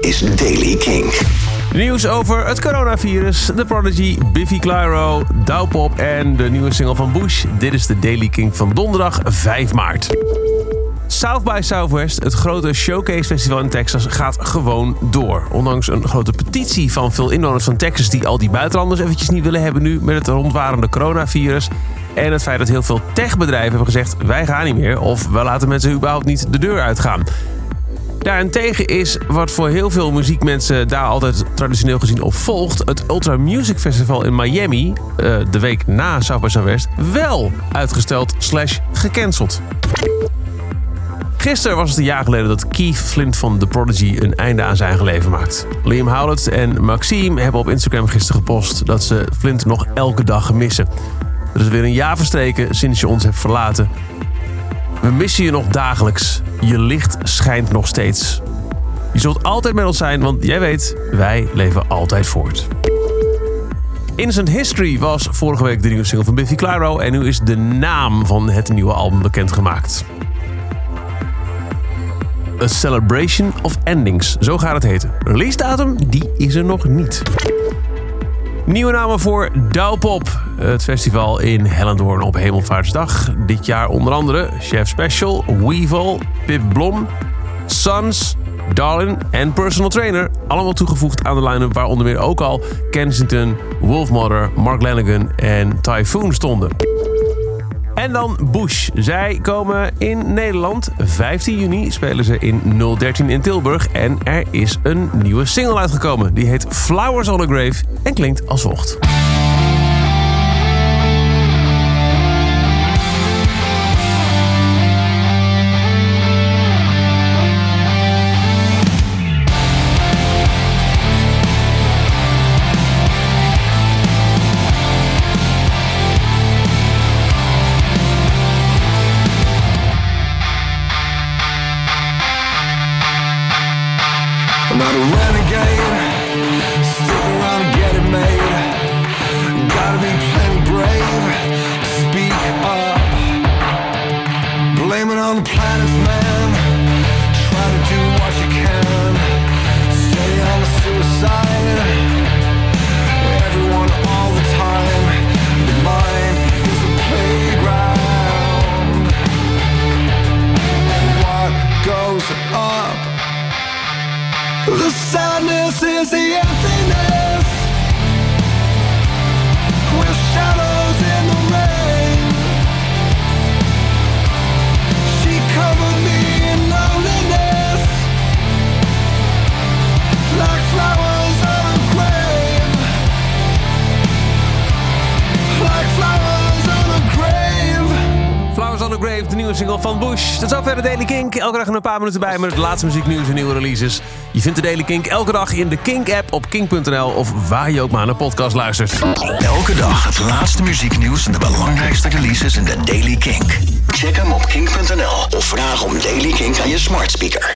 Is Daily King. Nieuws over het coronavirus, The Prodigy, Biffy Clyro, Douwpop en de nieuwe single van Bush. Dit is de Daily King van donderdag 5 maart. South by Southwest, het grote showcase festival in Texas, gaat gewoon door. Ondanks een grote petitie van veel inwoners van Texas die al die buitenlanders eventjes niet willen hebben nu met het rondwarende coronavirus. En het feit dat heel veel techbedrijven hebben gezegd wij gaan niet meer of we laten mensen überhaupt niet de deur uitgaan. Daarentegen is wat voor heel veel muziekmensen daar altijd traditioneel gezien op volgt... het Ultra Music Festival in Miami, eh, de week na South by Southwest... wel uitgesteld slash gecanceld. Gisteren was het een jaar geleden dat Keith Flint van The Prodigy een einde aan zijn leven maakt. Liam Howlett en Maxime hebben op Instagram gisteren gepost dat ze Flint nog elke dag missen. Er is weer een jaar verstreken sinds je ons hebt verlaten. We missen je nog dagelijks. Je licht schijnt nog steeds. Je zult altijd met ons zijn, want jij weet, wij leven altijd voort. Innocent History was vorige week de nieuwe single van Biffy Clyro... en nu is de naam van het nieuwe album bekendgemaakt. A Celebration of Endings, zo gaat het heten. Release datum, die is er nog niet. Nieuwe namen voor Douwpop. Het festival in Hellendoorn op Hemelvaartsdag. Dit jaar onder andere Chef Special, Weevil, Pip Blom, Sons, Darlin en Personal Trainer. Allemaal toegevoegd aan de line-up waar onder meer ook al Kensington, Wolfmother, Mark Lanigan en Typhoon stonden. En dan Bush. Zij komen in Nederland. 15 juni spelen ze in 013 in Tilburg. En er is een nieuwe single uitgekomen. Die heet Flowers on a Grave en klinkt als volgt. Not a renegade, stick around and get it made. Gotta be plenty brave speak up. Blame it on the planets, man. Try to do what you can. Stay on the suicide. Everyone all the time. The mind is a playground. What goes up? The sadness is the emptiness With shadows in the rain She covered me in loneliness Like flowers on a grave Like flowers on a grave Flowers on the Grave, de nieuwe single van Bush. Tot zover de Daily Kink. Elke dag een paar minuten bij met het laatste muzieknieuws en nieuwe releases. Je vindt de Daily Kink elke dag in de Kink-app op kink.nl... of waar je ook maar naar podcast luistert. Elke dag het laatste muzieknieuws en de belangrijkste releases in de Daily King. Check hem op king.nl of vraag om Daily King aan je smart speaker.